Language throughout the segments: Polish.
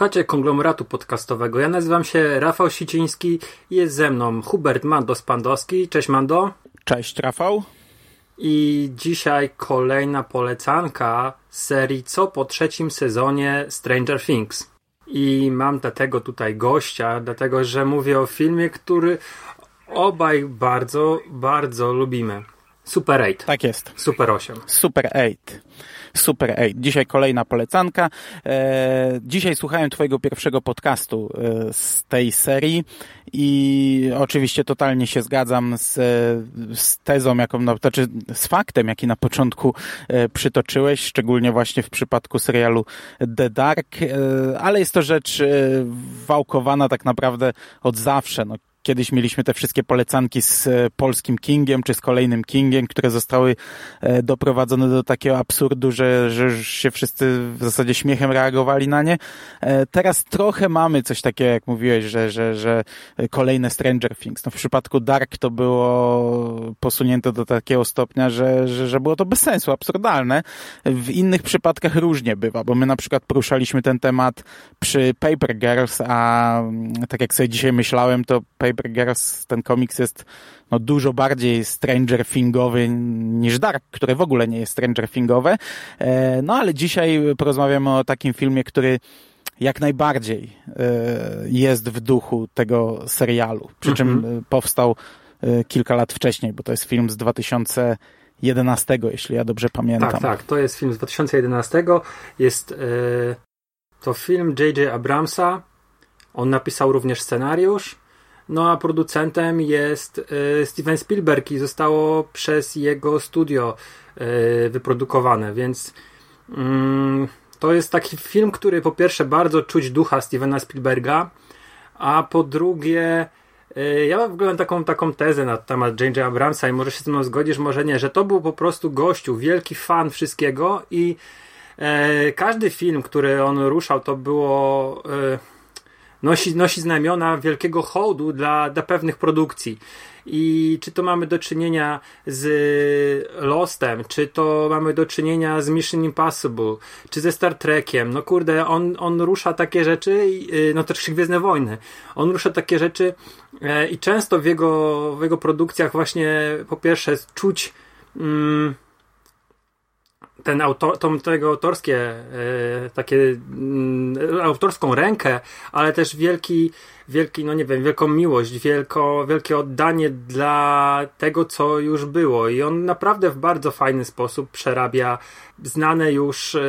Słuchacie konglomeratu podcastowego. Ja nazywam się Rafał Siciński i jest ze mną Hubert Mando-Spandowski. Cześć Mando. Cześć Rafał. I dzisiaj kolejna polecanka z serii Co po trzecim sezonie Stranger Things. I mam dlatego tutaj gościa, dlatego że mówię o filmie, który obaj bardzo, bardzo lubimy. Super 8. Tak jest. Super 8. Super 8. Super 8. Dzisiaj kolejna polecanka. E, dzisiaj słuchałem Twojego pierwszego podcastu e, z tej serii i oczywiście totalnie się zgadzam z, z tezą, jaką, no, znaczy z faktem, jaki na początku e, przytoczyłeś, szczególnie właśnie w przypadku serialu The Dark, e, ale jest to rzecz e, wałkowana tak naprawdę od zawsze. No, Kiedyś mieliśmy te wszystkie polecanki z e, polskim Kingiem, czy z kolejnym Kingiem, które zostały e, doprowadzone do takiego absurdu, że, że już się wszyscy w zasadzie śmiechem reagowali na nie. E, Teraz trochę mamy coś takiego, jak mówiłeś, że, że, że kolejne Stranger Things. No w przypadku Dark to było posunięte do takiego stopnia, że, że, że było to bez sensu, absurdalne. W innych przypadkach różnie bywa, bo my na przykład poruszaliśmy ten temat przy Paper Girls, a mm, tak jak sobie dzisiaj myślałem, to Paper Girls, ten komiks jest no, dużo bardziej Stranger Thingowy niż Dark, które w ogóle nie jest Stranger Thingowe. E, no ale dzisiaj porozmawiamy o takim filmie, który jak najbardziej e, jest w duchu tego serialu. Przy czym Mhm. powstał e, kilka lat wcześniej, bo to jest film z 2011, jeśli ja dobrze pamiętam. Tak, tak. To jest film z 2011. Jest e, to film J.J. Abramsa. On napisał również scenariusz. No a producentem jest e, Steven Spielberg i zostało przez jego studio e, wyprodukowane, więc mm, to jest taki film, który po pierwsze bardzo czuć ducha Stevena Spielberga, a po drugie e, ja w ogóle mam taką, taką tezę na temat J.J. Abramsa i może się ze mną zgodzisz, może nie, że to był po prostu gościu, wielki fan wszystkiego i każdy film, który on ruszał, to było nosi, nosi znamiona wielkiego hołdu dla, dla pewnych produkcji. I czy to mamy do czynienia z Lostem, czy to mamy do czynienia z Mission Impossible, czy ze Star Trekiem. No kurde, on, on rusza takie rzeczy, y, no też Gwiezdne Wojny. On rusza takie rzeczy e, i często w jego, w jego produkcjach właśnie po pierwsze czuć mm, ten autor, tą, tego autorskie, e, takie mm, autorską rękę, ale też wielki, wielki, no nie wiem, wielką miłość, wielko, wielkie oddanie dla tego, co już było. I on naprawdę w bardzo fajny sposób przerabia znane już e,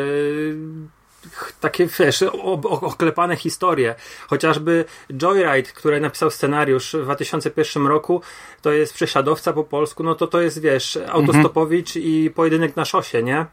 takie, wiesz, oklepane historie. Chociażby Joyride, który napisał scenariusz w 2001 roku, to jest prześladowca po polsku, no to to jest, wiesz, autostopowicz i pojedynek na szosie, nie?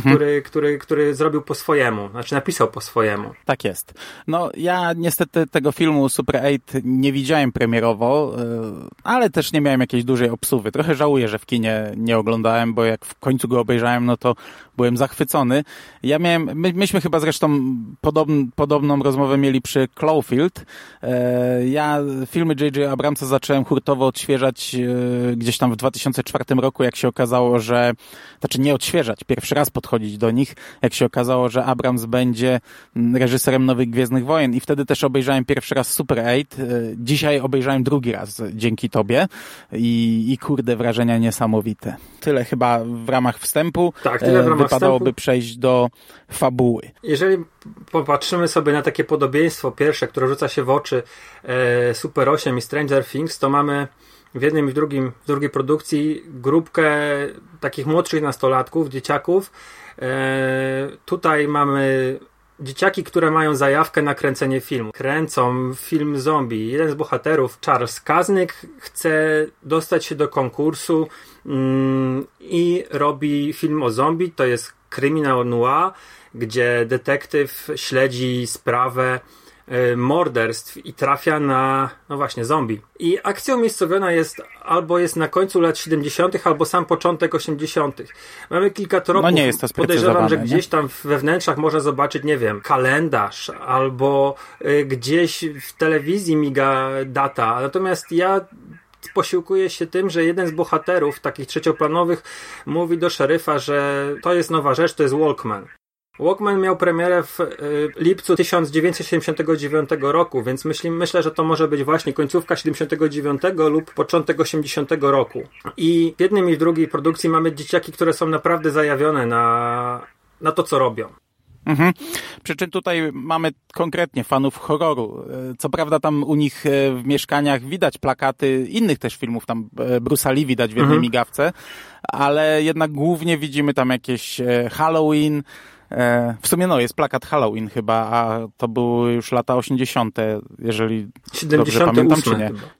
Który, który, który zrobił po swojemu, znaczy napisał po swojemu. Tak jest. No ja niestety tego filmu Super 8 nie widziałem premierowo, yy, ale też nie miałem jakiejś dużej obsuwy. Trochę żałuję, że w kinie nie oglądałem, bo jak w końcu go obejrzałem, no to byłem zachwycony. Ja miałem, my, myśmy chyba zresztą podobn, podobną rozmowę mieli przy Cloverfield. Yy, Ja filmy J.J. Abramsa zacząłem hurtowo odświeżać yy, gdzieś tam w 2004 roku, jak się okazało, że, znaczy nie odświeżać, pierwszy raz podchodzić do nich, jak się okazało, że Abrams będzie mm, reżyserem Nowych Gwiezdnych Wojen i wtedy też obejrzałem pierwszy raz Super 8. Y, Dzisiaj obejrzałem drugi raz dzięki tobie i, i kurde, wrażenia niesamowite. Tyle chyba w ramach wstępu. Tak, tyle w E, ramach Wypadałoby wstępu. przejść do fabuły. Jeżeli popatrzymy sobie na takie podobieństwo pierwsze, które rzuca się w oczy e, Super 8 i Stranger Things, to mamy w jednym i w drugim, w drugiej produkcji grupkę takich młodszych nastolatków, dzieciaków. E, tutaj mamy dzieciaki, które mają zajawkę na kręcenie filmu. Kręcą film zombie. Jeden z bohaterów, Charles Kaznyk, chce dostać się do konkursu mm, i robi film o zombie. To jest kryminał noir, gdzie detektyw śledzi sprawę morderstw i trafia na, no właśnie, zombie. I akcja umiejscowiona jest albo jest na końcu lat 70., albo sam początek 80. Mamy kilka tropów. No nie jest to Podejrzewam, że nie? gdzieś tam we wnętrzach można zobaczyć, nie wiem, kalendarz, albo y, gdzieś w telewizji miga data. Natomiast ja posiłkuje się tym, że jeden z bohaterów takich trzecioplanowych mówi do szeryfa, że to jest nowa rzecz, to jest Walkman. Walkman miał premierę w y, lipcu 1979 roku, więc myśli, myślę, że to może być właśnie końcówka 79 lub początek 80 roku. I w jednym i w drugiej produkcji mamy dzieciaki, które są naprawdę zajawione na, na to, co robią. Mhm. Przy czym tutaj mamy konkretnie fanów horroru. E, co prawda tam u nich e, w mieszkaniach widać plakaty innych też filmów, tam e, Bruce'a Lee widać w jednej Mhm. migawce, ale jednak głównie widzimy tam jakieś Halloween, w sumie no, jest plakat Halloween chyba, a to były już lata 80., jeżeli dobrze 78 pamiętam, czy nie? chyba.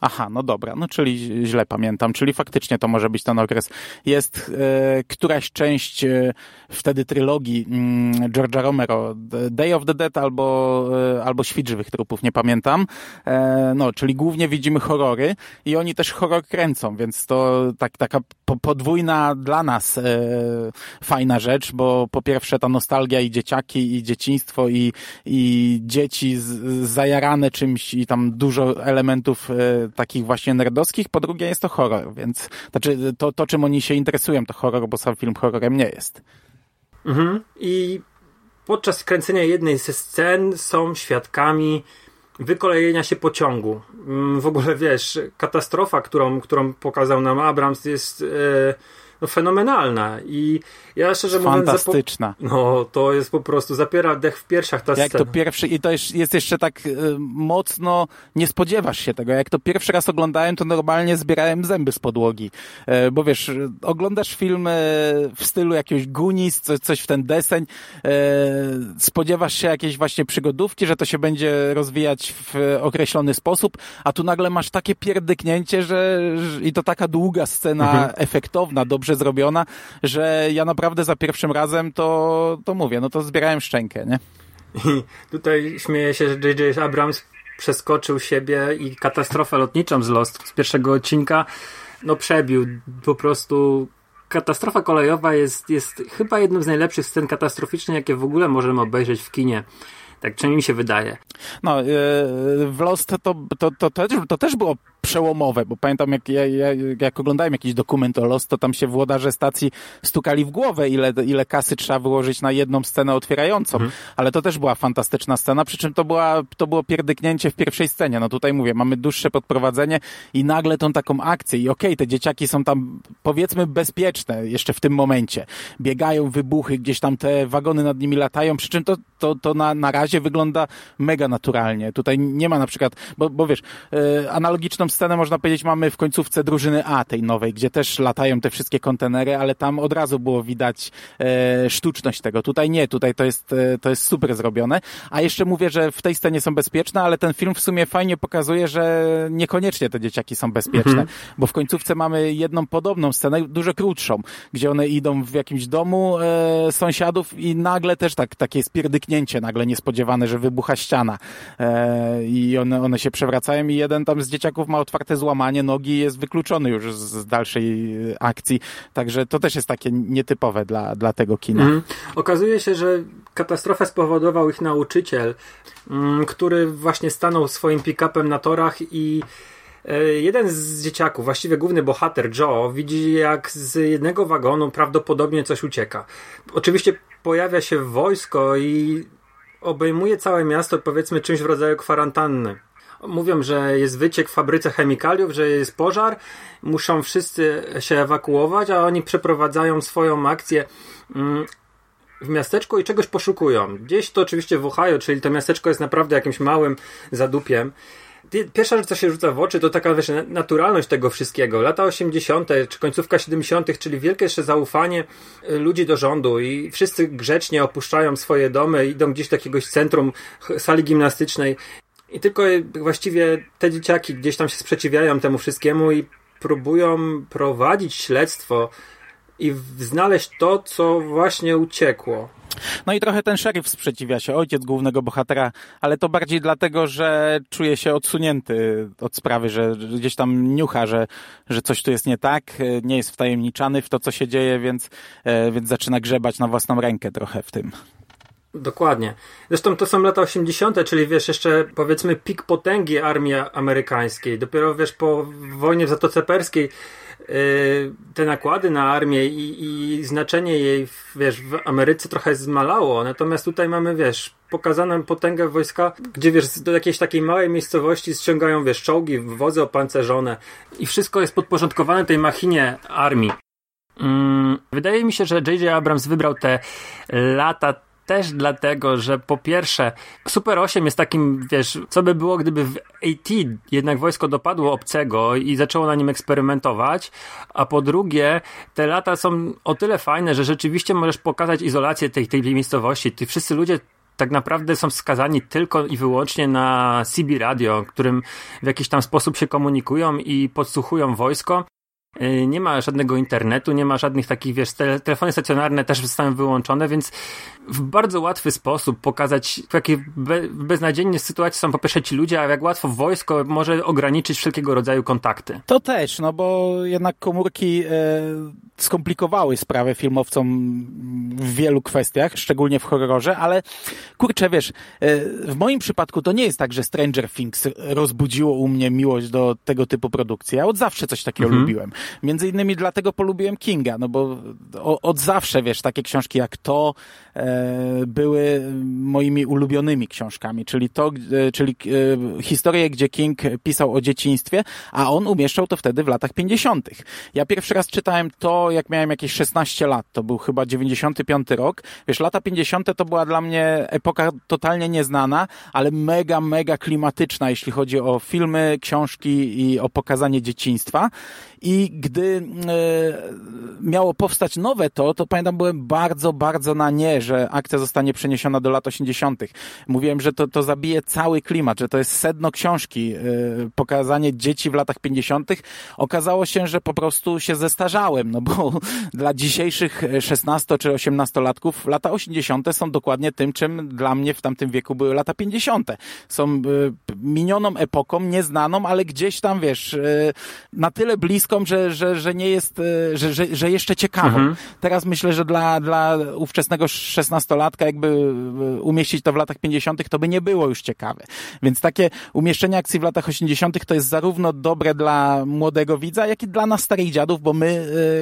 Aha, no dobra, no czyli źle pamiętam, czyli faktycznie to może być ten okres. Jest e, któraś część e, wtedy trylogii mm, George'a Romero, Day of the Dead albo, e, albo Świt żywych trupów, nie pamiętam. E, no, czyli głównie widzimy horrory i oni też horror kręcą, więc to tak, taka po, podwójna dla nas e, fajna rzecz, bo po pierwsze ta nostalgia i dzieciaki, i dzieciństwo, i, i dzieci z, zajarane czymś i tam dużo elementów e, takich właśnie nerdowskich, po drugie jest to horror, więc znaczy to, to czym oni się interesują to horror, bo sam film horrorem nie jest. Mhm. I podczas kręcenia jednej ze scen są świadkami wykolejenia się pociągu. Mm, W ogóle wiesz, katastrofa, którą, którą pokazał nam Abrams jest e, no, fenomenalna i ja szczerze mówiąc... Fantastyczna. No, to jest po prostu, zapiera dech w piersiach ta Jak to scena. pierwszy, i to jest, jest jeszcze tak y, mocno, nie spodziewasz się tego. Jak to pierwszy raz oglądałem, to normalnie zbierałem zęby z podłogi. E, bo wiesz, y, oglądasz film e, w stylu jakiegoś Goonies, co, coś w ten deseń, e, spodziewasz się jakiejś właśnie przygodówki, że to się będzie rozwijać w określony sposób, a tu nagle masz takie pierdyknięcie, że, że i to taka długa scena, Mhm. efektowna, dobrze zrobiona, że ja naprawdę za pierwszym razem to, to mówię, no to zbierałem szczękę, nie? I tutaj śmieję się, że J.J. Abrams przeskoczył siebie i katastrofę lotniczą z Lost z pierwszego odcinka no przebił. Po prostu katastrofa kolejowa jest, jest chyba jedną z najlepszych scen katastroficznych, jakie w ogóle możemy obejrzeć w kinie. Tak przynajmniej mi się wydaje. No, e, w Lost to, to, to, też, to też było przełomowe, bo pamiętam jak, ja, ja, jak oglądałem jakiś dokument o Lost, to tam się włodarze stacji stukali w głowę, ile, ile kasy trzeba wyłożyć na jedną scenę otwierającą, ale to też była fantastyczna scena, przy czym to, była, to było pierdyknięcie w pierwszej scenie. No tutaj mówię, mamy dłuższe podprowadzenie i nagle tą taką akcję i okej, te dzieciaki są tam powiedzmy bezpieczne jeszcze w tym momencie. Biegają wybuchy, gdzieś tam te wagony nad nimi latają, przy czym to, to, to na, na razie wygląda mega naturalnie. Tutaj nie ma na przykład, bo, bo wiesz, e, analogiczną scenę można powiedzieć mamy w końcówce drużyny A tej nowej, gdzie też latają te wszystkie kontenery, ale tam od razu było widać e, sztuczność tego. Tutaj nie, tutaj to jest, e, to jest super zrobione. A jeszcze mówię, że w tej scenie są bezpieczne, ale ten film w sumie fajnie pokazuje, że niekoniecznie te dzieciaki są bezpieczne, bo w końcówce mamy jedną podobną scenę, dużo krótszą, gdzie one idą w jakimś domu e, sąsiadów i nagle też tak, takie spierdyknięcie nagle niespodziewane, że wybucha ściana e, i one, one się przewracają i jeden tam z dzieciaków ma otwarte złamanie nogi i jest wykluczony już z, dalszej e, akcji, także to też jest takie nietypowe dla, dla tego kina. Mhm. Okazuje się, że katastrofę spowodował ich nauczyciel, mm, który właśnie stanął swoim pick-upem na torach i e, jeden z dzieciaków, właściwie główny bohater Joe, widzi jak z jednego wagonu prawdopodobnie coś ucieka. Oczywiście pojawia się wojsko i obejmuje całe miasto powiedzmy czymś w rodzaju kwarantanny. Mówią, że jest wyciek w fabryce chemikaliów, że jest pożar, muszą wszyscy się ewakuować, a oni przeprowadzają swoją akcję mm, w miasteczku i czegoś poszukują. Gdzieś to oczywiście w Ohio, czyli to miasteczko jest naprawdę jakimś małym zadupiem. Pierwsza rzecz, co się rzuca w oczy, to taka wiesz, naturalność tego wszystkiego. Lata 80., czy końcówka 70., czyli wielkie jeszcze zaufanie y, ludzi do rządu i wszyscy grzecznie opuszczają swoje domy, idą gdzieś do jakiegoś centrum sali gimnastycznej i tylko właściwie te dzieciaki gdzieś tam się sprzeciwiają temu wszystkiemu i próbują prowadzić śledztwo i znaleźć to, co właśnie uciekło. No i trochę ten szeryf sprzeciwia się, ojciec głównego bohatera, ale to bardziej dlatego, że czuje się odsunięty od sprawy, że gdzieś tam niucha, że, że coś tu jest nie tak, nie jest wtajemniczany w to, co się dzieje, więc, e, więc zaczyna grzebać na własną rękę trochę w tym. Dokładnie. Zresztą to są lata 80., czyli wiesz, jeszcze powiedzmy pik potęgi armii amerykańskiej. Dopiero wiesz, po wojnie w Zatoce Perskiej Y, te nakłady na armię i, i znaczenie jej wiesz, w Ameryce trochę zmalało. Natomiast tutaj mamy, wiesz, pokazaną potęgę wojska, gdzie wiesz, do jakiejś takiej małej miejscowości ściągają, wiesz, czołgi, wozy opancerzone i wszystko jest podporządkowane tej machinie armii. Mm, wydaje mi się, że J.J. Abrams wybrał te lata też dlatego, że po pierwsze, Super 8 jest takim, wiesz, co by było, gdyby w AT jednak wojsko dopadło obcego i zaczęło na nim eksperymentować, a po drugie, te lata są o tyle fajne, że rzeczywiście możesz pokazać izolację tej, tej miejscowości. Ty wszyscy ludzie tak naprawdę są skazani tylko i wyłącznie na CB radio, którym w jakiś tam sposób się komunikują i podsłuchują wojsko. Y, nie ma żadnego internetu, nie ma żadnych takich, wiesz, telefony stacjonarne też zostały wyłączone, więc w bardzo łatwy sposób pokazać, w jakiej be, beznadziejnej sytuacji są po pierwsze ci ludzie, a jak łatwo wojsko może ograniczyć wszelkiego rodzaju kontakty. To też, no bo jednak komórki e, skomplikowały sprawę filmowcom w wielu kwestiach, szczególnie w horrorze, ale kurczę, wiesz, e, w moim przypadku to nie jest tak, że Stranger Things rozbudziło u mnie miłość do tego typu produkcji. Ja od zawsze coś takiego mhm. lubiłem. Między innymi dlatego polubiłem Kinga, no bo od zawsze, wiesz, takie książki jak to były moimi ulubionymi książkami, czyli to, e, czyli e, historie, gdzie King pisał o dzieciństwie, a on umieszczał to wtedy w latach 50. Ja pierwszy raz czytałem to, jak miałem jakieś 16 lat, to był chyba 95 rok. Wiesz, lata 50 to była dla mnie epoka totalnie nieznana, ale mega, mega klimatyczna, jeśli chodzi o filmy, książki i o pokazanie dzieciństwa. I gdy e, miało powstać nowe to, to pamiętam, byłem bardzo, bardzo na nie, że akcja zostanie przeniesiona do lat 80. Mówiłem, że to, to zabije cały klimat, że to jest sedno książki, e, pokazanie dzieci w latach 50. Okazało się, że po prostu się zestarzałem, no bo dla dzisiejszych 16 czy 18 latków lata 80. są dokładnie tym, czym dla mnie w tamtym wieku były lata 50. Są e, minioną epoką, nieznaną, ale gdzieś tam, wiesz, na tyle blisko że, że, że nie jest, e, że, że, że jeszcze ciekawą. Mhm. Teraz myślę, że dla, dla ówczesnego szesnastolatka jakby e, umieścić to w latach 50. to by nie było już ciekawe. Więc takie umieszczenie akcji w latach 80. to jest zarówno dobre dla młodego widza, jak i dla nas starych dziadów, bo my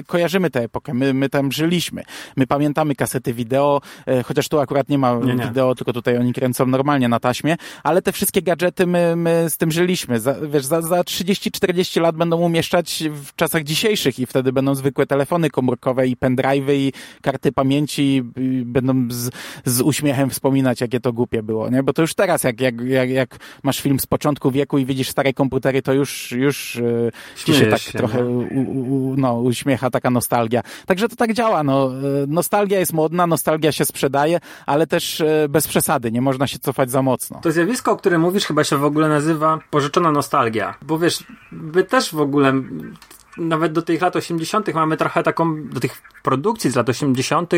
y, kojarzymy tę epokę, my, my tam żyliśmy. My pamiętamy kasety wideo, y, chociaż tu akurat nie ma nie, nie. wideo, tylko tutaj oni kręcą normalnie na taśmie, ale te wszystkie gadżety my, my z tym żyliśmy. Za, wiesz, za, za 30-40 lat będą umieszczać w czasach dzisiejszych i wtedy będą zwykłe telefony komórkowe i pendrive'y i karty pamięci i będą z, z uśmiechem wspominać, jakie to głupie było, nie? Bo to już teraz, jak, jak, jak, jak masz film z początku wieku i widzisz stare komputery, to już, już yy, ci się tak się, trochę. U, u, no, uśmiecha taka nostalgia. Także to tak działa, no. E, nostalgia jest modna, nostalgia się sprzedaje, ale też yy, bez przesady, nie można się cofać za mocno. To zjawisko, o którym mówisz, chyba się w ogóle nazywa pożyczona nostalgia. Bo wiesz, my też w ogóle nawet do tych lat 80. mamy trochę taką, do tych produkcji z lat 80.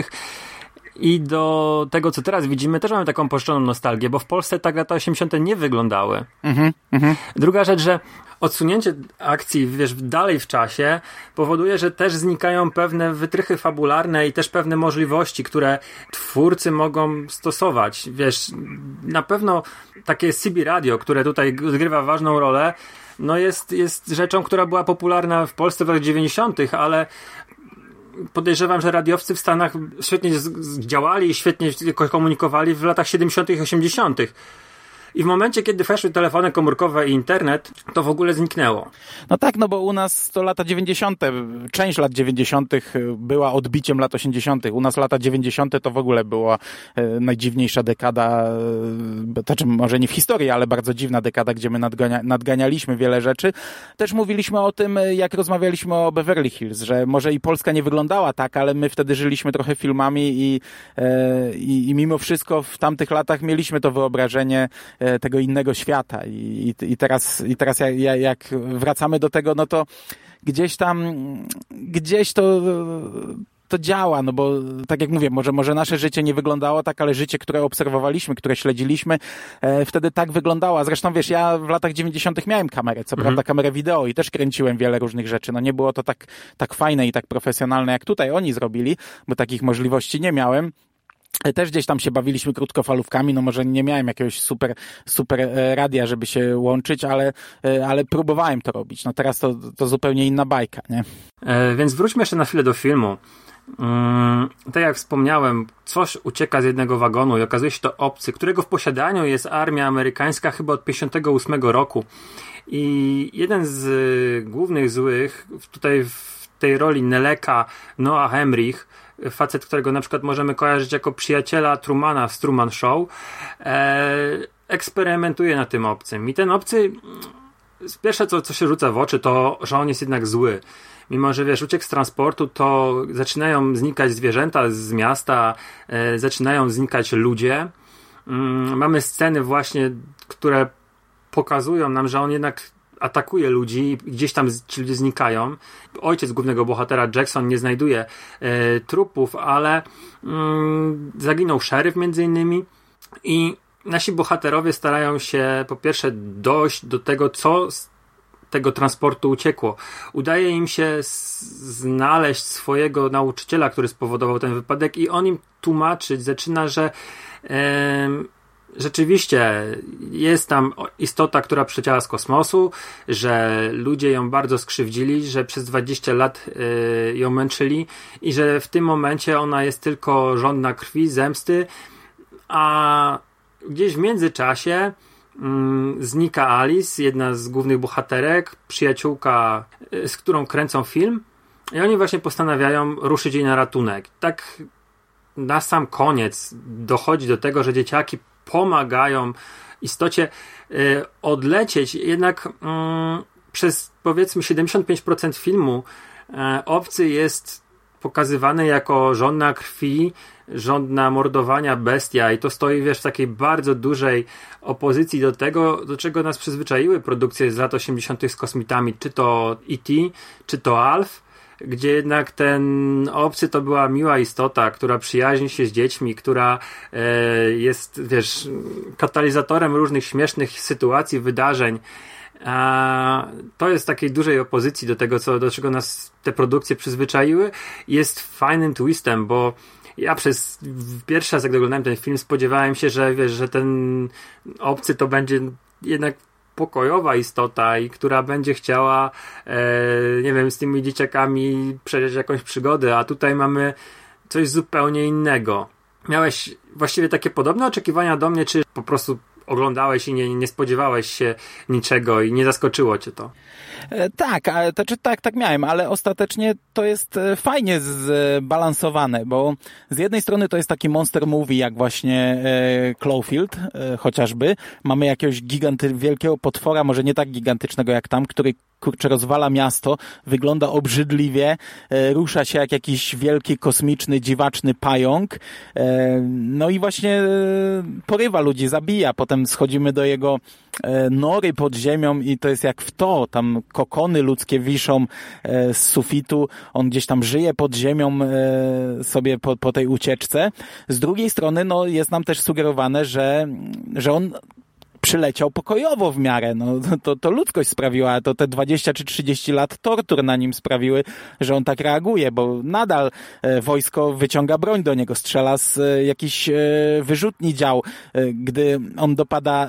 I do tego, co teraz widzimy, też mamy taką poszczoną nostalgię, bo w Polsce tak lata 80. nie wyglądały. Mm -hmm. Druga rzecz, że odsunięcie akcji, wiesz, dalej w czasie powoduje, że też znikają pewne wytrychy fabularne i też pewne możliwości, które twórcy mogą stosować. Wiesz, na pewno takie CB Radio, które tutaj odgrywa ważną rolę, no jest, jest rzeczą, która była popularna w Polsce w latach 90., ale podejrzewam, że radiowcy w Stanach świetnie działali i świetnie komunikowali w latach 70. i 80. I w momencie, kiedy weszły telefony komórkowe i internet, to w ogóle zniknęło. No tak, no bo u nas to lata 90., część lat 90. była odbiciem lat 80. U nas lata 90. to w ogóle była e, najdziwniejsza dekada, czym może nie w historii, ale bardzo dziwna dekada, gdzie my nadgania, nadganialiśmy wiele rzeczy. Też mówiliśmy o tym, e, jak rozmawialiśmy o Beverly Hills, że może i Polska nie wyglądała tak, ale my wtedy żyliśmy trochę filmami i, i, i mimo wszystko w tamtych latach mieliśmy to wyobrażenie tego innego świata i, i, i teraz, i teraz jak, jak wracamy do tego, no to gdzieś tam, gdzieś to to działa, no bo tak jak mówię, może, może nasze życie nie wyglądało tak, ale życie, które obserwowaliśmy, które śledziliśmy, e, wtedy tak wyglądało. Zresztą wiesz, ja w latach 90. miałem kamerę, co mhm. prawda kamerę wideo i też kręciłem wiele różnych rzeczy. No nie było to tak, tak fajne i tak profesjonalne, jak tutaj oni zrobili, bo takich możliwości nie miałem. Też gdzieś tam się bawiliśmy krótkofalówkami, no może nie miałem jakiegoś super, super e, radia, żeby się łączyć, ale, e, ale próbowałem to robić. No teraz to, to zupełnie inna bajka, nie? E, więc wróćmy jeszcze na chwilę do filmu. Mm, tak jak wspomniałem, coś ucieka z jednego wagonu i okazuje się to obcy, którego w posiadaniu jest armia amerykańska chyba od 58 roku. I jeden z głównych złych, tutaj w tej roli Neleka Noah Emrich, facet, którego na przykład możemy kojarzyć jako przyjaciela Trumana w Truman Show, e, eksperymentuje na tym obcym. I ten obcy, pierwsze co, co się rzuca w oczy, to, że on jest jednak zły. Mimo, że wiesz, uciek z transportu, to zaczynają znikać zwierzęta z miasta, e, zaczynają znikać ludzie. Mm, mamy sceny właśnie, które pokazują nam, że on jednak atakuje ludzi, gdzieś tam ci ludzie znikają. Ojciec głównego bohatera, Jackson, nie znajduje e, trupów, ale mm, zaginął szeryf między innymi i nasi bohaterowie starają się po pierwsze dojść do tego, co z tego transportu uciekło. Udaje im się znaleźć swojego nauczyciela, który spowodował ten wypadek i on im tłumaczyć zaczyna, że rzeczywiście jest tam istota, która przeciała z kosmosu, że ludzie ją bardzo skrzywdzili, że przez 20 lat y, ją męczyli i że w tym momencie ona jest tylko żądna krwi, zemsty, a gdzieś w międzyczasie mm, znika Alice, jedna z głównych bohaterek, przyjaciółka, y, z którą kręcą film i oni właśnie postanawiają ruszyć jej na ratunek. Tak na sam koniec dochodzi do tego, że dzieciaki pomagają istocie y, odlecieć. Jednak mm, przez powiedzmy 75% filmu e, obcy jest pokazywany jako żądna krwi, żądna mordowania bestia i to stoi wiesz w takiej bardzo dużej opozycji do tego, do czego nas przyzwyczaiły produkcje z lat 80. z kosmitami, czy to E.T., czy to Alf gdzie jednak ten obcy to była miła istota, która przyjaźni się z dziećmi, która e, jest, wiesz, katalizatorem różnych śmiesznych sytuacji, wydarzeń. A to jest takiej dużej opozycji do tego, co, do czego nas te produkcje przyzwyczaiły. Jest fajnym twistem, bo ja przez pierwszy raz, jak oglądałem ten film, spodziewałem się, że wiesz, że ten obcy to będzie jednak pokojowa istota i która będzie chciała, e, nie wiem, z tymi dzieciakami przeżyć jakąś przygodę, a tutaj mamy coś zupełnie innego. Miałeś właściwie takie podobne oczekiwania do mnie, czy po prostu oglądałeś i nie, nie spodziewałeś się niczego i nie zaskoczyło cię to? E, tak, to, znaczy, tak, tak miałem, ale ostatecznie to jest e, fajnie zbalansowane, bo z jednej strony to jest taki monster movie, jak właśnie e, Cloverfield chociażby. Mamy jakiegoś giganty, wielkiego potwora, może nie tak gigantycznego jak tam, który kurczę, rozwala miasto, wygląda obrzydliwie, e, rusza się jak jakiś wielki, kosmiczny, dziwaczny pająk, e, no i właśnie e, porywa ludzi, zabija, potem schodzimy do jego nory pod ziemią i to jest jak w to, tam kokony ludzkie wiszą z sufitu, on gdzieś tam żyje pod ziemią sobie po, po tej ucieczce. Z drugiej strony, no, jest nam też sugerowane, że, że on przyleciał pokojowo w miarę. No, to, to ludzkość sprawiła, to te 20 czy 30 lat tortur na nim sprawiły, że on tak reaguje, bo nadal e, wojsko wyciąga broń do niego, strzela z e, jakiś e, wyrzutni dział. Gdy on dopada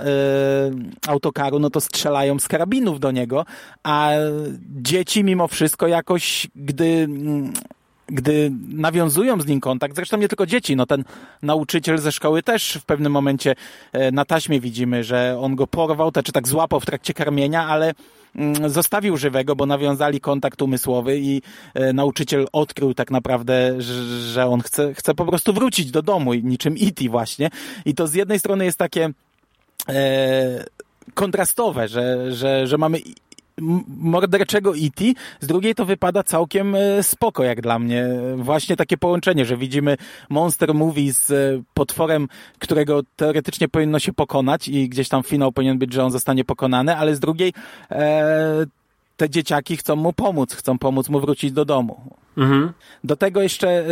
autokaru, no to strzelają z karabinów do niego, a dzieci mimo wszystko jakoś, gdy mm, gdy nawiązują z nim kontakt, zresztą nie tylko dzieci, no ten nauczyciel ze szkoły też w pewnym momencie e, na taśmie widzimy, że on go porwał, czy tak złapał w trakcie karmienia, ale mm, zostawił żywego, bo nawiązali kontakt umysłowy i e, nauczyciel odkrył tak naprawdę, że on chce, chce po prostu wrócić do domu, niczym E.T. właśnie. I to z jednej strony jest takie e, kontrastowe, że, że, że mamy morderczego E.T., z drugiej to wypada całkiem e, spoko jak dla mnie. Właśnie takie połączenie, że widzimy monster movie z e, potworem, którego teoretycznie powinno się pokonać i gdzieś tam finał powinien być, że on zostanie pokonany, ale z drugiej e, te dzieciaki chcą mu pomóc, chcą pomóc mu wrócić do domu. Mhm. Do tego jeszcze e,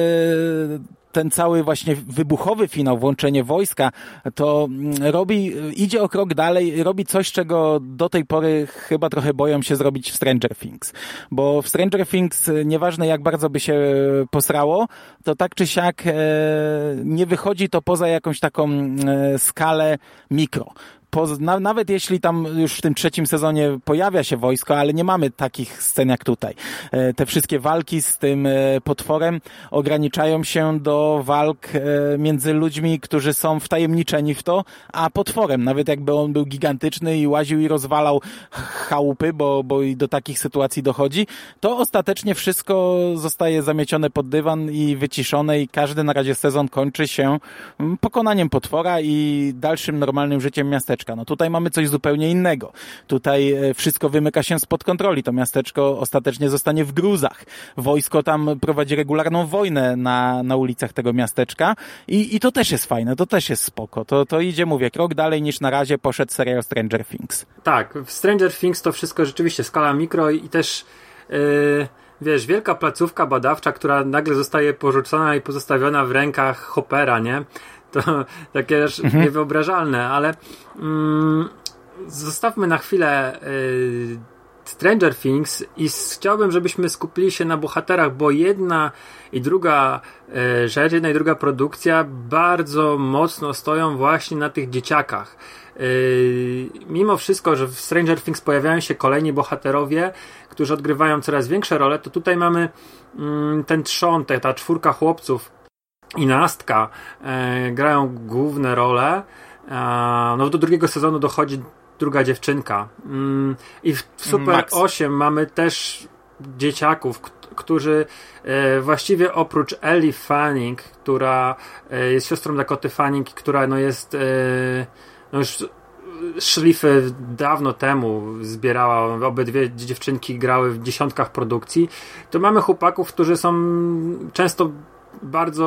ten cały właśnie wybuchowy finał, włączenie wojska, to mm, robi, idzie o krok dalej, robi coś, czego do tej pory chyba trochę boją się zrobić w Stranger Things. Bo w Stranger Things, nieważne jak bardzo by się posrało, to tak czy siak e, nie wychodzi to poza jakąś taką e, skalę mikro na, nawet jeśli tam już w tym trzecim sezonie pojawia się wojsko, ale nie mamy takich scen jak tutaj. E, te wszystkie walki z tym e, potworem ograniczają się do walk e, między ludźmi, którzy są wtajemniczeni w to, a potworem. Nawet jakby on był gigantyczny i łaził i rozwalał chałupy, bo, bo i do takich sytuacji dochodzi, to ostatecznie wszystko zostaje zamiecione pod dywan i wyciszone i każdy na razie sezon kończy się mm, pokonaniem potwora i dalszym normalnym życiem miasteczka miasteczka. No tutaj mamy coś zupełnie innego. Tutaj e, wszystko wymyka się spod kontroli. To miasteczko ostatecznie zostanie w gruzach. Wojsko tam prowadzi regularną wojnę na, na ulicach tego miasteczka i, i to też jest fajne, to też jest spoko. To, to idzie, mówię, krok dalej niż na razie poszedł serial Stranger Things. Tak, w Stranger Things to wszystko rzeczywiście skala mikro i też yy, wiesz, wielka placówka badawcza, która nagle zostaje porzucona i pozostawiona w rękach Hoppera, nie? To takie mhm. niewyobrażalne, ale mm, zostawmy na chwilę y, Stranger Things i chciałbym, żebyśmy skupili się na bohaterach, bo jedna i druga y, rzecz, jedna i druga produkcja bardzo mocno stoją właśnie na tych dzieciakach. Y, mimo wszystko, że w Stranger Things pojawiają się kolejni bohaterowie, którzy odgrywają coraz większe role, to tutaj mamy mm, ten trzon, ta czwórka chłopców, i Nastka e, grają główne role. E, no do drugiego sezonu dochodzi druga dziewczynka. Mm, I w Super Max. 8 mamy też dzieciaków, którzy e, właściwie oprócz Ellie Fanning, która e, jest siostrą Dakoty Fanning, która no jest e, no już szlify dawno temu zbierała, obydwie dziewczynki grały w dziesiątkach produkcji, to mamy chłopaków, którzy są często bardzo,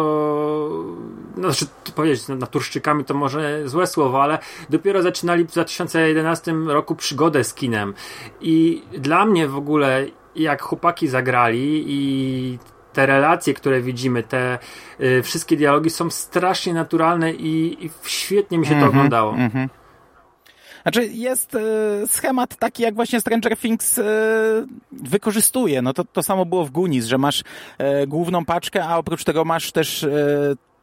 no, znaczy powiedzieć, naturszczykami to może złe słowo, ale dopiero zaczynali w 2011 roku przygodę z kinem. I dla mnie w ogóle, jak chłopaki zagrali i te relacje, które widzimy, te y, wszystkie dialogi są strasznie naturalne i, i świetnie mi się mm -hmm, to mhm, oglądało. Mm -hmm. Znaczy jest e, schemat taki, jak właśnie Stranger Things e, wykorzystuje. No to, to samo było w Gunis, że masz e, główną paczkę, a oprócz tego masz też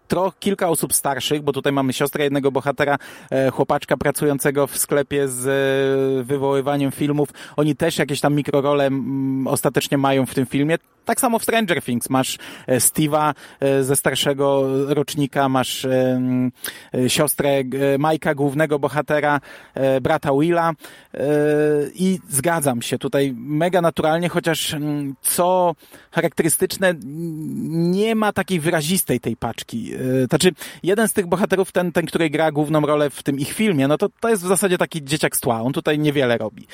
trochę kilka osób starszych, bo tutaj mamy siostrę jednego bohatera, e, chłopaczka pracującego w sklepie z e, wywoływaniem filmów. Oni też jakieś tam mikrorole ostatecznie mają w tym filmie. Tak samo w Stranger Things masz e, Steve'a ze starszego rocznika, masz siostrę Majka, głównego bohatera, brata Willa i zgadzam się tutaj mega naturalnie, chociaż co charakterystyczne, nie ma takiej wyrazistej tej paczki. Znaczy, jeden z tych bohaterów, ten, ten, który gra główną rolę w tym ich filmie, no to, to jest w zasadzie taki dzieciak z tła. On tutaj niewiele robi.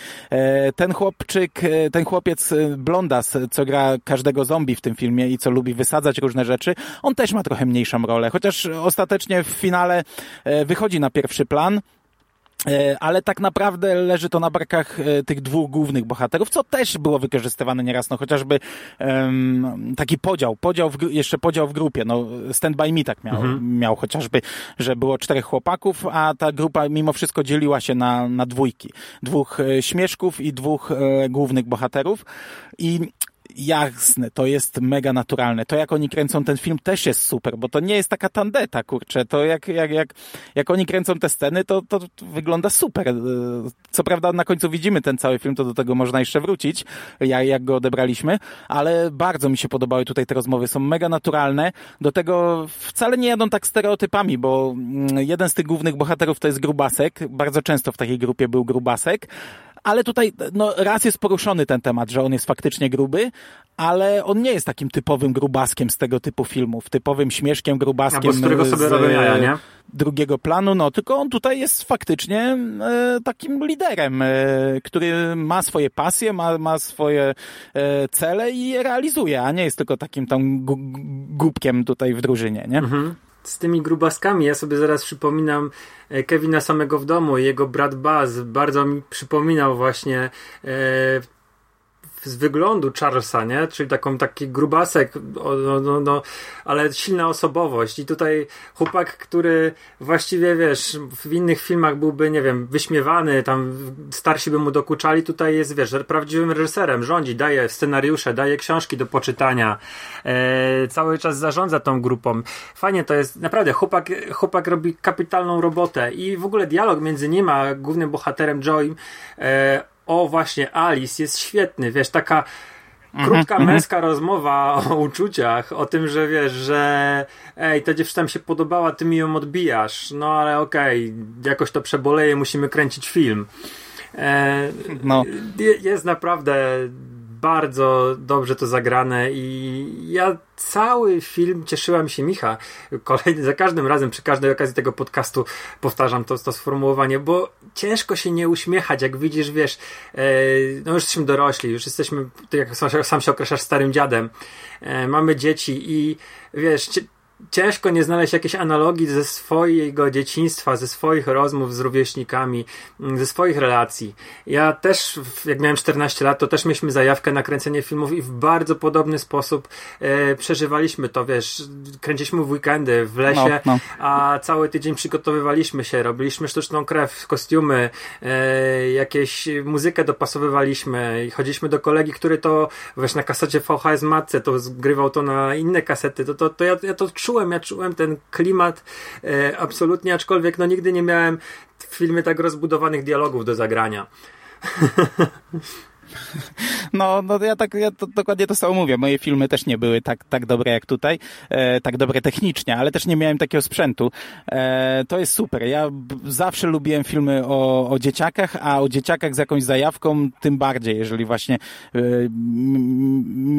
Ten chłopczyk, ten chłopiec blondas, co gra każdego zombie w tym filmie i co lubi wysadzać różne rzeczy, on też ma trochę mniejszą rolę, chociaż ostatecznie w finale e, wychodzi na pierwszy plan. E, ale tak naprawdę leży to na barkach e, tych dwóch głównych bohaterów, co też było wykorzystywane nieraz, no chociażby um, taki podział, podział w, jeszcze podział w grupie, no Stand By Me tak miał, mhm. miał chociażby, że było czterech chłopaków, a ta grupa mimo wszystko dzieliła się na, na dwójki, dwóch śmieszków i dwóch e, głównych bohaterów. I jasne, to jest mega naturalne. To jak oni kręcą ten film też jest super, bo to nie jest taka tandeta, kurczę. To jak, jak, jak, jak oni kręcą te sceny, to, to wygląda super. Co prawda na końcu widzimy ten cały film, to do tego można jeszcze wrócić, jak, jak go odebraliśmy, ale bardzo mi się podobały tutaj te rozmowy. Są mega naturalne. Do tego wcale nie jadą tak stereotypami, bo mm, jeden z tych głównych bohaterów to jest Grubasek. Bardzo często w takiej grupie był Grubasek ale tutaj no, raz jest poruszony ten temat, że on jest faktycznie gruby, ale on nie jest takim typowym grubaskiem z tego typu filmów, typowym śmieszkiem, grubaskiem. Albo z którego sobie robią jaja, nie? Drugiego planu, no tylko on tutaj jest faktycznie e, takim liderem, e, który ma swoje pasje, ma, ma swoje e, cele i je realizuje, a nie jest tylko takim tam głupkiem tutaj w drużynie, nie? Mhm z tymi grubaskami. Ja sobie zaraz przypominam e, Kevina samego w domu. Jego brat Baz bardzo mi przypominał właśnie e, z wyglądu Charlesa, nie? Czyli taką taki grubasek, no, no, no, ale silna osobowość. I tutaj chłopak, który właściwie, wiesz, w innych filmach byłby, nie wiem, wyśmiewany, tam starsi by mu dokuczali, tutaj jest, wiesz, prawdziwym reżyserem, rządzi, daje scenariusze, daje książki do poczytania, e, cały czas zarządza tą grupą. Fajnie to jest, naprawdę, chłopak, chłopak robi kapitalną robotę i w ogóle dialog między nim a głównym bohaterem Joe'im e, o właśnie Alice jest świetny, wiesz, taka krótka mm -hmm. męska rozmowa o uczuciach, o tym, że wiesz, że ej, ta dziewczyna mi się podobała, ty mi ją odbijasz, no ale okej, okay, jakoś to przeboleje, musimy kręcić film. E, no. Jest naprawdę bardzo dobrze to zagrane i ja cały film cieszyłam się Micha. Kolejny, za każdym razem, przy każdej okazji tego podcastu powtarzam to, to sformułowanie, bo ciężko się nie uśmiechać, jak widzisz, wiesz, e, no już jesteśmy dorośli, już jesteśmy, jak sam, sam się określasz, starym dziadem, e, mamy dzieci i wiesz, ciężko nie znaleźć jakiejś analogii ze swojego dzieciństwa, ze swoich rozmów z rówieśnikami, mm, ze swoich relacji. Ja też, jak miałem 14 lat, to też mieliśmy zajawkę na kręcenie filmów i w bardzo podobny sposób e, przeżywaliśmy to, wiesz, kręciliśmy w weekendy w lesie, no, no. a cały tydzień przygotowywaliśmy się, robiliśmy sztuczną krew, kostiumy, e, jakieś muzykę dopasowywaliśmy i chodziliśmy do kolegi, który to, wiesz, na kasecie VHS matce, to zgrywał to na inne kasety, to, to, to ja, ja to czułem, ja czułem ten klimat e, absolutnie, aczkolwiek no nigdy nie miałem w filmie tak rozbudowanych dialogów do zagrania. No, no ja tak ja to, dokładnie to samo mówię. Moje filmy też nie były tak, tak dobre jak tutaj, e, tak dobre technicznie, ale też nie miałem takiego sprzętu. E, to jest super. Ja zawsze lubiłem filmy o, o dzieciakach, a o dzieciakach z jakąś zajawką tym bardziej, jeżeli właśnie e,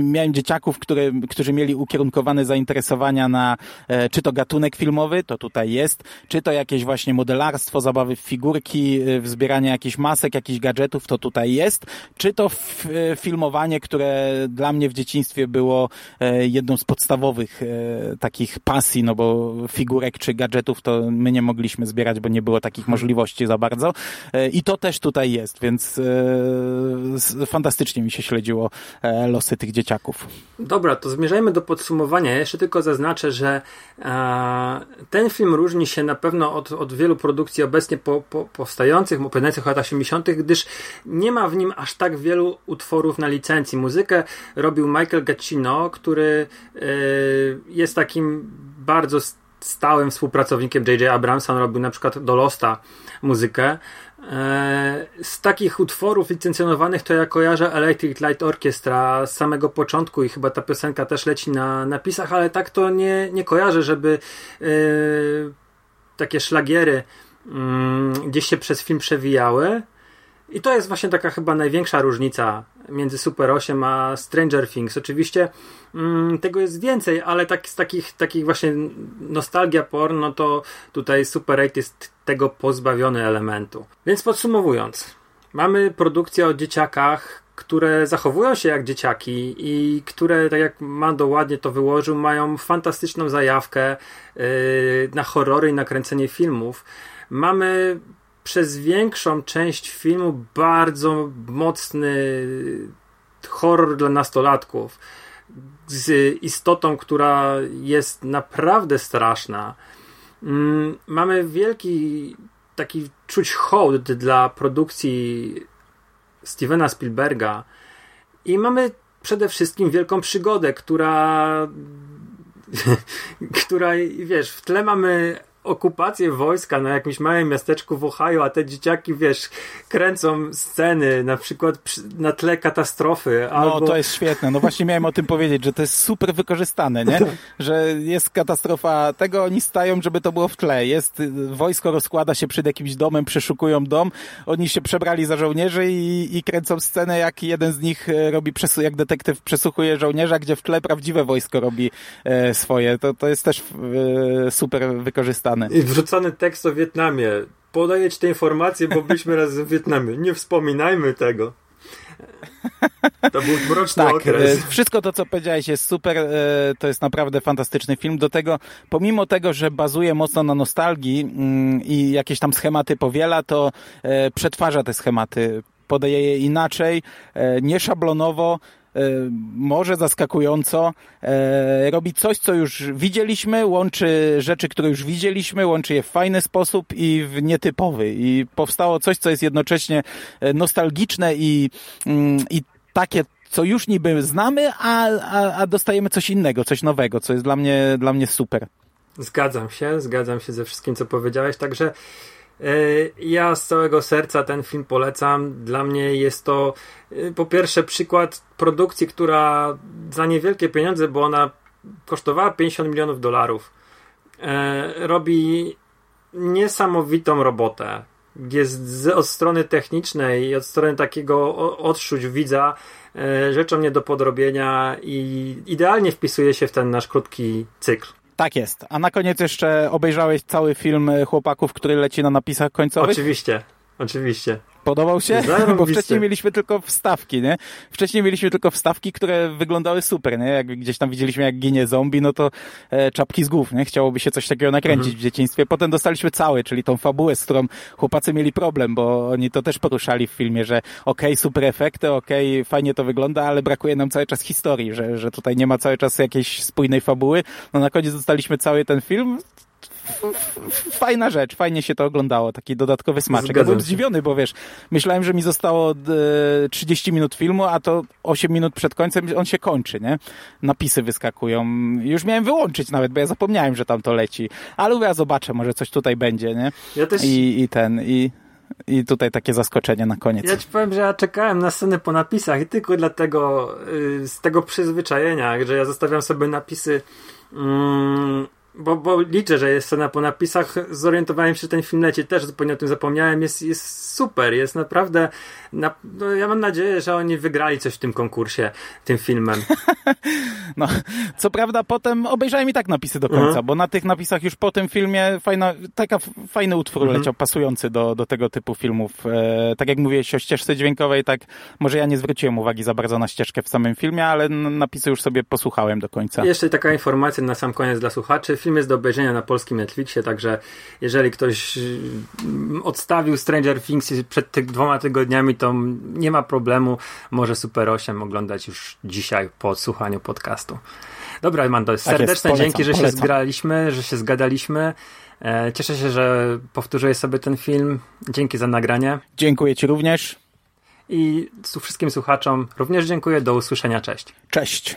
miałem dzieciaków, które, którzy mieli ukierunkowane zainteresowania na e, czy to gatunek filmowy, to tutaj jest, czy to jakieś właśnie modelarstwo, zabawy w figurki, e, zbieranie jakichś masek, jakichś gadżetów, to tutaj jest, czy to E, filmowanie, które dla mnie w dzieciństwie było e, jedną z podstawowych e, takich pasji, no bo figurek czy gadżetów to my nie mogliśmy zbierać, bo nie było takich mhm. możliwości za bardzo. I to też tutaj jest, więc fantastycznie mi się śledziło losy tych dzieciaków. Dobra, to zmierzajmy do podsumowania. Ja jeszcze tylko zaznaczę, że ten film różni się na pewno od, od wielu produkcji obecnie po, po, powstających, opowiadających w latach 80., gdyż nie ma w nim aż tak wielu utworów na licencji. Muzykę robił Michael Giacchino, który yy, jest takim bardzo stałym współpracownikiem J.J. Abramsa. On robił na przykład do Losta muzykę. E, z takich utworów licencjonowanych to ja kojarzę Electric Light Orchestra z samego początku i chyba ta piosenka też leci na napisach, ale tak to nie, nie kojarzę, żeby yy, takie szlagiery yy, gdzieś się przez film przewijały. I to jest właśnie taka chyba największa różnica między Super 8 a Stranger Things. Oczywiście mm, tego jest więcej, ale tak, z takich, takich właśnie nostalgia porn, no to tutaj Super 8 jest tego pozbawiony elementu. Więc podsumowując, mamy produkcję o dzieciakach, które zachowują się jak dzieciaki i które, tak jak Mando ładnie to wyłożył, mają fantastyczną zajawkę yy, na horrory i nakręcenie filmów. Mamy przez większą część filmu bardzo mocny horror dla nastolatków z istotą, która jest naprawdę straszna. Mm, mamy wielki taki czuć hołd dla produkcji Stevena Spielberga i mamy przede wszystkim wielką przygodę, która która, wiesz, w tle mamy okupację wojska na jakimś małym miasteczku w Ohio, a te dzieciaki, wiesz, kręcą sceny, na przykład przy, na tle katastrofy. Albo... No, to jest świetne. No właśnie miałem o tym powiedzieć, że to jest super wykorzystane, nie? Że jest katastrofa tego, oni stają, żeby to było w tle. Jest, wojsko rozkłada się przed jakimś domem, przeszukują dom, oni się przebrali za żołnierzy i, i kręcą scenę, jak jeden z nich e, robi, jak detektyw przesłuchuje żołnierza, gdzie w tle prawdziwe wojsko robi e, swoje. To, to jest też e, super wykorzystane. I wrzucony tekst o Wietnamie. Podaję ci te informacje, bo byliśmy raz w Wietnamie. Nie wspominajmy tego. To był mroczny tak, okres. e, Wszystko to, co powiedziałeś jest super. e, To jest naprawdę fantastyczny film. Do tego, pomimo tego, że bazuje mocno na nostalgii mm, i jakieś tam schematy powiela, to e, przetwarza te schematy. Podaje je inaczej, nieszablonowo, może zaskakująco, e, robi coś, co już widzieliśmy, łączy rzeczy, które już widzieliśmy, łączy je w fajny sposób i w nietypowy. I powstało coś, co jest jednocześnie e, nostalgiczne i, mm, i takie, co już niby znamy, a, a, a dostajemy coś innego, coś nowego, co jest dla mnie, dla mnie super. Zgadzam się, zgadzam się ze wszystkim, co powiedziałeś, także e, ja z całego serca ten film polecam. Dla mnie jest to e, po pierwsze przykład produkcji, która za niewielkie pieniądze, bo ona kosztowała 50 milionów dolarów, e, robi niesamowitą robotę. Jest z, od strony technicznej i od strony takiego odczuć widza e, rzeczą nie do podrobienia i idealnie wpisuje się w ten nasz krótki cykl. Tak jest. A na koniec jeszcze obejrzałeś cały film e, chłopaków, który leci na napisach końcowych? Oczywiście, oczywiście. Podobał się? Bo wcześniej mieliśmy tylko wstawki, nie? Wcześniej mieliśmy tylko wstawki, które wyglądały super, nie? Jak gdzieś tam widzieliśmy, jak ginie zombie, no to e, czapki z głów, nie? Chciałoby się coś takiego nakręcić Mhm. w dzieciństwie. Potem dostaliśmy cały, czyli tą fabułę, z którą chłopacy mieli problem, bo oni to też poruszali w filmie, że okej, super efekty, okej, fajnie to wygląda, ale brakuje nam cały czas historii, że, że tutaj nie ma cały czas jakiejś spójnej fabuły. No na koniec dostaliśmy cały ten film, fajna rzecz, fajnie się to oglądało, taki dodatkowy smaczek. Zgadzam ja byłem zdziwiony, bo wiesz, myślałem, że mi zostało e, 30 minut filmu, a to 8 minut przed końcem on się kończy, nie? Napisy wyskakują. Już miałem wyłączyć nawet, bo ja zapomniałem, że tam to leci. Ale mówię, ja zobaczę, może coś tutaj będzie, nie? Ja też. I, i ten, i, i tutaj takie zaskoczenie na koniec. Ja ci powiem, że ja czekałem na scenę po napisach i tylko dlatego y, z tego przyzwyczajenia, że ja zostawiam sobie napisy. Mm, bo, bo liczę, że jest scena po napisach. Zorientowałem się, że ten film leci. Też zupełnie o tym zapomniałem. Jest, jest super. Jest naprawdę. Na, no, ja mam nadzieję, że oni wygrali coś w tym konkursie, tym filmem. No, co prawda potem obejrzałem i tak napisy do końca, Mhm. bo na tych napisach już po tym filmie fajna, taka fajny utwór Mhm. leciał, pasujący do, do tego typu filmów. E, tak jak mówiłeś o ścieżce dźwiękowej, tak może ja nie zwróciłem uwagi za bardzo na ścieżkę w samym filmie, ale napisy już sobie posłuchałem do końca. Jeszcze taka informacja na sam koniec dla słuchaczy. Film jest do obejrzenia na polskim Netflixie, także jeżeli ktoś y, odstawił Stranger Things przed tych dwoma tygodniami, to nie ma problemu. Może Super 8 oglądać już dzisiaj po odsłuchaniu podcastu. Dobra, Mando, jest, serdeczne polecam, dzięki, że się polecam. zgraliśmy, że się zgadaliśmy. E, Cieszę się, że powtórzyłeś sobie ten film. Dzięki za nagranie. Dziękuję Ci również. I wszystkim słuchaczom również dziękuję. Do usłyszenia. Cześć. Cześć.